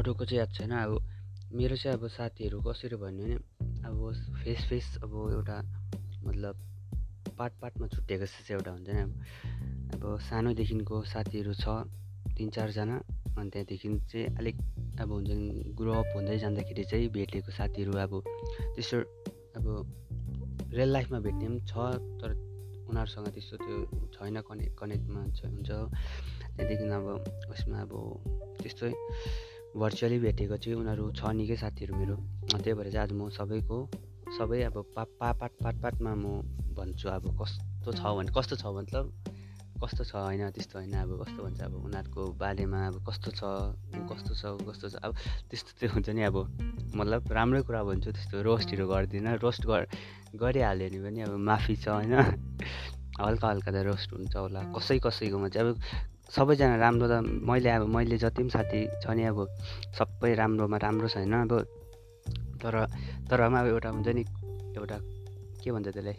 अरूको चाहिँ याद छैन। अब मेरो चाहिँ अब साथीहरू कसरी भन्यो भने अब फेस फेस अब एउटा मतलब पार्ट पार्टमा छुट्टिएको जस्तो चाहिँ एउटा हुन्छ नि अब अब सानोदेखिको साथीहरू छ तिन चारजना अनि त्यहाँदेखि चाहिँ अलिक अब हुन्छ नि ग्रो अप हुँदै जाँदाखेरि चाहिँ भेटेको साथीहरू अब त्यस्तो अब रियल लाइफमा भेट्ने पनि छ तर उनीहरूसँग त्यस्तो त्यो छैन कनेक्ट कनेक्टमा हुन्छ। त्यहाँदेखि अब उसमा अब त्यस्तै। भर्चुअली भेटेको चाहिँ उनीहरू छ निकै साथीहरू मेरो। त्यही भएर चाहिँ आज म सबैको सबै अब पा पा पाट पाट पाटमा म भन्छु अब कस्तो छ भने कस्तो छ मतलब? कस्तो छ होइन त्यस्तो होइन अब कस्तो भन्छ अब उनीहरूको बारेमा अब कस्तो छ कस्तो छ कस्तो छ अब त्यस्तो त्यो हुन्छ नि अब। मतलब राम्रै कुरा भन्छु त्यस्तो रोस्टहरू गर्दिनँ रोस्ट गरिहाल्यो भने पनि अब माफी छ होइन? हल्का हल्का त रोस्ट हुन्छ होला कसै कसैकोमा चाहिँ अब सबैजना राम्रो त मैले अब मैले जति पनि साथी छ नि अब सबै राम्रोमा राम्रो छैन अब। तर तर पनि अब एउटा हुन्छ नि एउटा के भन्छ त्यसलाई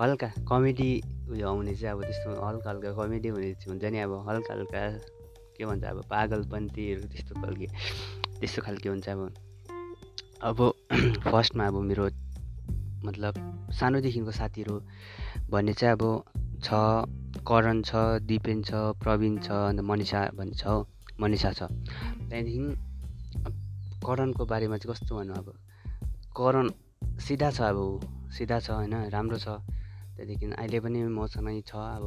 हल्का कमेडी उयो आउने चाहिँ अब त्यस्तो हल्का हल्का कमेडी हुने हुन्छ नि अब हल्का हल्का के भन्छ अब पागलपन्थीहरू त्यस्तो खालके त्यस्तो खालके हुन्छ अब। अब फर्स्टमा अब मेरो मतलब सानोदेखिको साथीहरू भन्ने चाहिँ अब छ करण छ दिपेन छ प्रवीण छ अन्त मनिषा भन्ने छ मनिषा छ। त्यहाँदेखि करणको बारेमा चाहिँ कस्तो भनौँ अब? करण सिधा छ अब सिधा छ होइन? राम्रो छ। त्यहाँदेखि अहिले पनि मसँगै छ। अब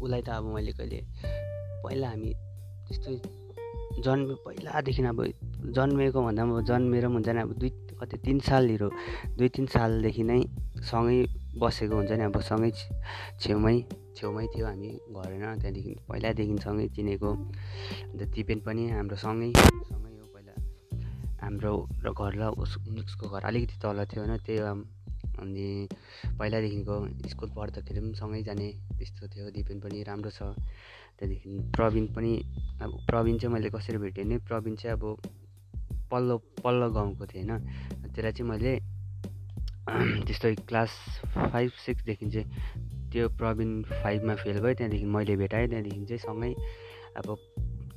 उसलाई त अब मैले कहिले पहिला हामी त्यस्तै जन्मे पहिलादेखि अब जन्मेको भन्दा पनि जन्मेर पनि नि अब दुई कति तिन सालहरू दुई तिन सालदेखि नै सँगै बसेको हुन्छ नि अब सँगै छेउमै छेउमै थियो हामी घर होइन त्यहाँदेखि पहिलादेखि सँगै चिनेको। अन्त दिपेन पनि हाम्रो सँगै सँगै हो पहिला। हाम्रो घर र उस उसको घर अलिकति तल थियो होइन त्यही अनि पहिलादेखिको स्कुल पढ्दाखेरि पनि सँगै जाने त्यस्तो थियो दिपेन पनि राम्रो छ। त्यहाँदेखि प्रवीण पनि अब प्रवीण चाहिँ मैले कसरी भेटेँ भने प्रवीण चाहिँ अब पल्लो पल्लो गाउँको थिएँ होइन। त्यसलाई चाहिँ मैले त्यस्तै क्लास फाइभ सिक्सदेखि चाहिँ त्यो प्रवीण फाइभमा फेल भयो त्यहाँदेखि मैले भेटाएँ त्यहाँदेखि चाहिँ सँगै अब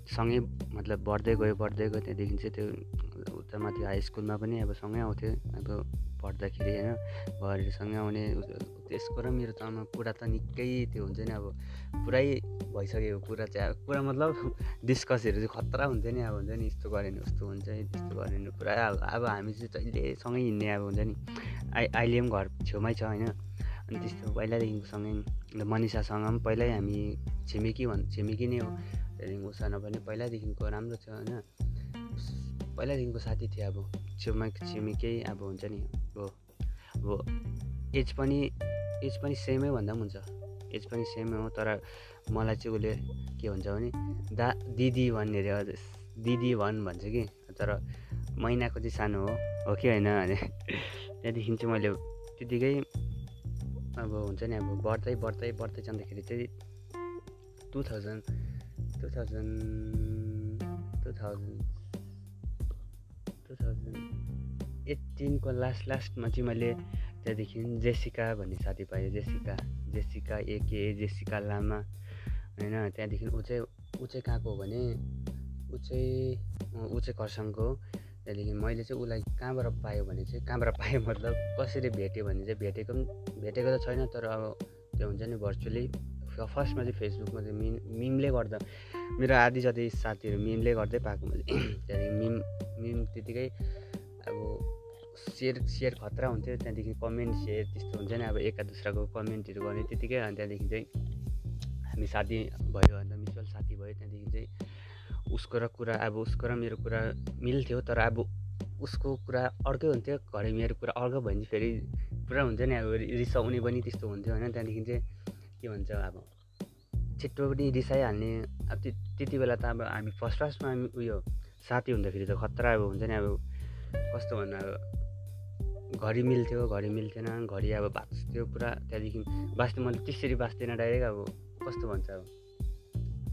सँगै मतलब बढ्दै गयो बढ्दै गयो त्यहाँदेखि चाहिँ त्यो उता माथि हाई स्कुलमा पनि अब सँगै आउँथ्यो अब पढ्दाखेरि होइन घरहरूसँगै आउने। त्यसको र मेरो त कुरा त निकै त्यो हुन्छ नि अब पुरै भइसक्यो। कुरा चाहिँ अब पुरा मतलब डिस्कसहरू चाहिँ खतरा हुन्छ नि अब हुन्छ नि यस्तो गऱ्यो भने उस्तो हुन्छ त्यस्तो गऱ्यो भने पुरा अब हामी चाहिँ जहिले सँगै हिँड्ने अब हुन्छ नि। आइ अहिले पनि घर छेउमै छ होइन। अनि त्यस्तो पहिल्यैदेखिको सँगै मनिषासँग पनि पहिल्यै हामी छिमेकी भन् छिमेकी नै हो। त्यहाँदेखि उसँग पनि पहिल्यैदेखिको राम्रो छ होइन। पहिल्यैदेखिको साथी थियो अब छेउमा छिमेकै अब हुन्छ नि अब अब एज पनि एज पनि सेमै भन्दा पनि हुन्छ। एज पनि सेमै हो तर मलाई चाहिँ उसले के भन्छ भने दा दिदी भन्ने अरे दिदी भन् भन्छ कि तर महिनाको चाहिँ सानो हो हो कि होइन भने त्यहाँदेखि चाहिँ मैले त्यतिकै अब हुन्छ नि अब बढ्दै बढ्दै बढ्दै जाँदाखेरि चाहिँ two thousand two thousand two thousand two thousand एट्टिनको last लास्टमा चाहिँ मैले त्यहाँदेखि जेसिका भन्ने साथी पाएँ। जेसिका जेसिका एके जेसिका लामा होइन त्यहाँदेखि ऊ चाहिँ ऊ चाहिँ कहाँको हो भने ऊ चाहिँ ऊ चाहिँ खरसाङको त्यहाँदेखि मैले चाहिँ उसलाई कहाँबाट पायो भने चाहिँ कहाँबाट पाएँ मतलब कसरी भेट्यो भने चाहिँ भेटेको पनि भेटेको त छैन तर अब त्यो हुन्छ नि भर्चुअली फर्स्टमा चाहिँ फेसबुकमा चाहिँ मिम मिमले गर्दा मेरो आधी जति साथीहरू मिमले गर्दै पाएको मैले त्यहाँदेखि मिम त्यतिकै अब सेयर सेयर खतरा हुन्थ्यो त्यहाँदेखि कमेन्ट सेयर त्यस्तो हुन्छ नि अब एका दुस्राको कमेन्टहरू गर्ने त्यतिकै अनि त्यहाँदेखि चाहिँ हामी साथी भयो अन्त म्युचुअल साथी भयो त्यहाँदेखि चाहिँ उसको र कुरा अब उसको र मेरो कुरा मिल्थ्यो तर अब उसको कुरा अर्कै हुन्थ्यो घरि मेरो कुरा अर्कै भयो भने फेरि पुरा हुन्छ नि अब रिसाउने पनि त्यस्तो हुन्थ्यो होइन? त्यहाँदेखि चाहिँ के भन्छ अब छिट्टो पनि रिसाइहाल्ने अब त्यति बेला त अब हामी फर्स्ट फर्स्टमा उयो साथी हुँदाखेरि त खतरा अब हुन्छ नि अब कस्तो भन्नु अब घरि मिल्थ्यो घरि मिल्थेन घरि अब बाँच्थ्यो पुरा त्यहाँदेखि बाँच्ने मैले त्यसरी बाँच्दैन डाइरेक्ट अब कस्तो भन्छ अब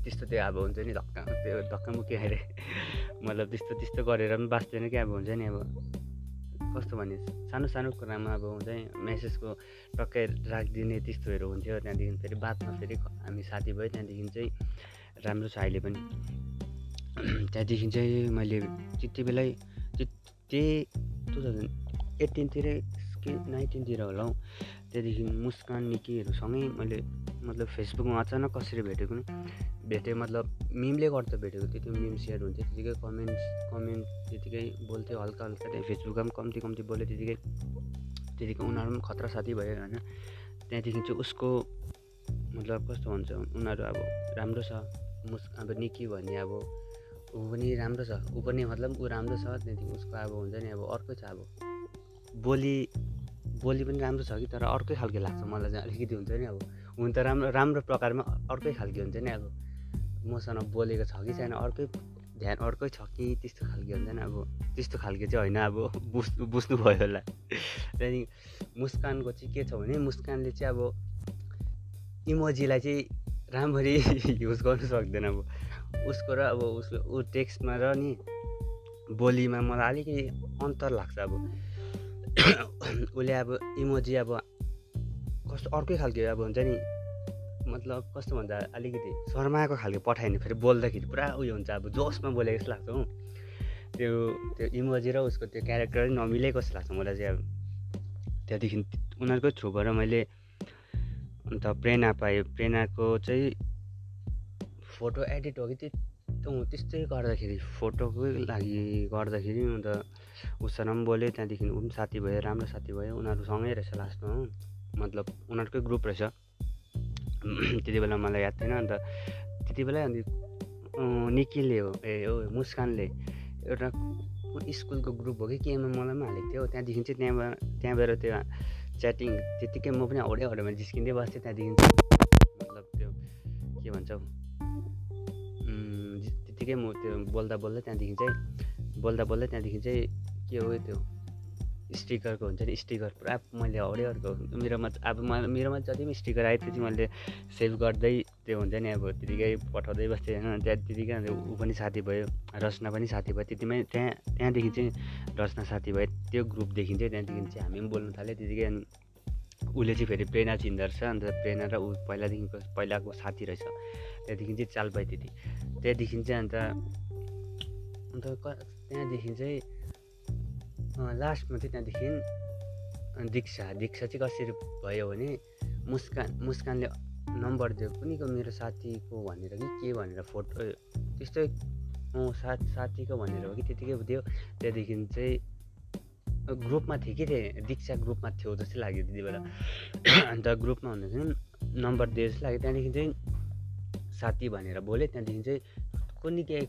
त्यस्तो त्यो अब हुन्छ नि धक्का त्यो धक्कामुक्की अरे मतलब त्यस्तो त्यस्तो गरेर पनि बाँच्दैन कि अब हुन्छ नि अब कस्तो भने सानो सानो कुरामा अब हुन्छ नि मेसेजको टक्कै राखिदिने त्यस्तोहरू हुन्थ्यो। त्यहाँदेखि फेरि बादमा फेरि हामी साथी भयो त्यहाँदेखि चाहिँ राम्रो छ अहिले पनि। त्यहाँदेखि चाहिँ मैले त्यति बेलै त्यही टु थाउजन्ड एट्टिनतिरै कि नाइन्टिनतिर होला हौ। त्यहाँदेखि मुस्कान निकीहरूसँगै मैले मतलब फेसबुकमा अचानक कसरी भेटेको नि भेटेँ मतलब मिमले गर्दा भेटेको त्यति मिम सेयर हुन्थ्यो त्यतिकै कमेन्ट्स कमेन्ट त्यतिकै बोल्थ्यो हल्का हल्का त्यहाँ फेसबुकमा पनि कम्ती कम्ती बोल्यो त्यतिकै त्यतिकै उनीहरू पनि खतरा साथी भयो होइन। त्यहाँदेखि चाहिँ उसको मतलब कस्तो भन्छ उनीहरू अब राम्रो छ मुस अब निकी भन्ने अब ऊ पनि राम्रो छ। ऊ पनि मतलब ऊ राम्रो छ त्यहाँदेखि उसको अब हुन्छ नि अब अर्कै छ अब। बोली बोली पनि राम्रो छ कि तर अर्कै खालको लाग्छ मलाई चाहिँ अलिकति हुन्छ नि अब। हुन त राम्रो राम्रो प्रकारमा अर्कै खालको हुन्छ नि अब। मसँग बोलेको छ कि छैन अर्कै ध्यान अर्कै छ कि त्यस्तो खालको हुन्छ नि अब। त्यस्तो खालको चाहिँ होइन अब बुझ्नु बुझ्नुभयो होला। त्यहाँदेखि मुस्कानको चाहिँ के छ भने मुस्कानले चाहिँ अब इमोजीलाई चाहिँ राम्ररी युज गर्नु सक्दैन अब। उसको र अब उसको ऊ टेक्स्टमा र नि बोलीमा मलाई अलिकति अन्तर लाग्छ अब। उसले अब इमोजी अब कस्तो अर्कै खालको अब हुन्छ नि मतलब कस्तो भन्दा अलिकति शर्माएको खालको पठायो भने फेरि बोल्दाखेरि पुरा उयो हुन्छ अब जोसमा बोलेको जस्तो लाग्छ हौ। त्यो त्यो इमोजी र उसको त्यो क्यारेक्टर नमिलेको जस्तो लाग्छ मलाई चाहिँ अब। त्यहाँदेखि उनीहरूकै थ्रुबाट मैले अन्त प्रेरणा पाएँ। प्रेरणाको चाहिँ फोटो एडिट हो कि त्यस्तै गर्दाखेरि फोटोकै लागि गर्दाखेरि अन्त उसँग पनि बोलेँ त्यहाँदेखि ऊ पनि साथी भयो राम्रो साथी भयो उनीहरूसँगै रहेछ लास्टमा हो। मतलब उनीहरूकै ग्रुप रहेछ। त्यति बेला मलाई याद थिएन अन्त त्यति बेलै अन्त निकिले हो ए हो मुस्कानले एउटा स्कुलको ग्रुप हो कि केमा मलाई पनि हालेको थियो। त्यहाँदेखि चाहिँ त्यहाँबाट त्यहाँबाट त्यो च्याटिङ त्यत्तिकै म पनि हौडे हौडेमा जिस्किँदै बस्थेँ त्यहाँदेखि मतलब त्यो के भन्छ? त्यत्तिकै म त्यो बोल्दा बोल्दा त्यहाँदेखि चाहिँ बोल्दा बोल्दा त्यहाँदेखि चाहिँ के हो त्यो स्टिकरको हुन्छ नि स्टिकर पुरा मैले हौडेहरूको मेरोमा अब मेरोमा जति पनि स्टिकर आयो त्यति मैले सेभ गर्दै त्यो हुन्छ नि अब त्यतिकै पठाउँदै बस्थेँ। होइन त्यहाँ त्यतिकै ऊ पनि साथी भयो रचना पनि साथी भयो त्यतिमै त्यहाँ त्यहाँदेखि चाहिँ रचना साथी भयो त्यो ग्रुपदेखि चाहिँ त्यहाँदेखि चाहिँ हामी पनि बोल्नु थाल्यो त्यतिकै। अनि उसले चाहिँ फेरि प्रेरणा चिन्दो रहेछ अन्त प्रेरणा र ऊ पहिलादेखिको पहिलाको साथी रहेछ। त्यहाँदेखि चाहिँ चाल पाएँ त्यति। त्यहाँदेखि चाहिँ अन्त अन्त त्यहाँदेखि चाहिँ लास्टमा चाहिँ त्यहाँदेखि दीक्षा दीक्षा चाहिँ कसरी भयो भने मुस्कान मुस्कानले नम्बर दियो कुनैको मेरो साथीको भनेर कि के भनेर फोटो त्यस्तै साथ साथीको भनेर हो कि त्यतिकै दियो। त्यहाँदेखि चाहिँ ग्रुपमा थियो कि थिएँ दीक्षा ग्रुपमा थियो जस्तै लाग्यो त्यति बेला। अन्त ग्रुपमा हुँदाखेरि नम्बर दियो जस्तो लाग्यो। त्यहाँदेखि चाहिँ साथी भनेर बोलेँ त्यहाँदेखि चाहिँ कुनै के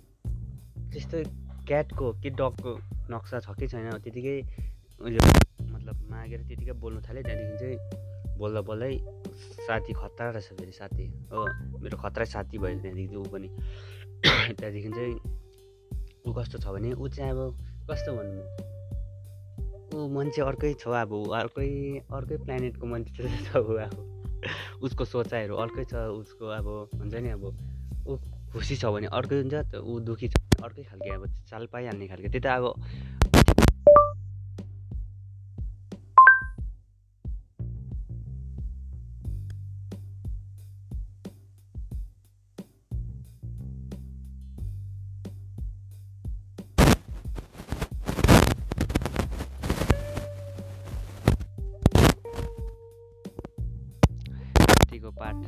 त्यस्तै क्याटको कि डगको नक्सा छ कि छैन त्यतिकै उयो मतलब मागेर त्यतिकै बोल्नु थाल्यो त्यहाँदेखि चाहिँ बोल्दा बोल्दै साथी खतरा रहेछ फेरि साथी। हो मेरो खतरा साथी भयो त्यहाँदेखि ऊ पनि। त्यहाँदेखि चाहिँ ऊ कस्तो छ भने ऊ चाहिँ अब कस्तो भन्नु? ऊ मान्छे अर्कै छ अब अर्कै अर्कै प्लानेटको मान्छे छ ऊ अब। उसको सोचाइहरू अर्कै छ उसको अब हुन्छ नि अब ऊ खुसी छ भने अर्कै हुन्छ त ऊ दुःखी छ अर्कै खालके अब चाल पाइहाल्ने खालको। त्यो त अब पार्ट।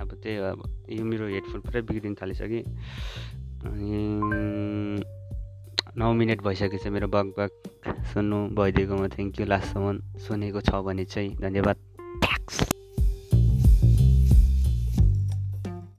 अब त्यही हो अब यो मेरो हेडफोन पुरै बिग्रिनु थालिसक्यो। अनि नौ मिनट भइसकेछ मेरो बग बग सुन्नु भइदिएकोमा थ्याङ्क यू लास्टसम्म सुनेको छ भने चाहिँ धन्यवाद।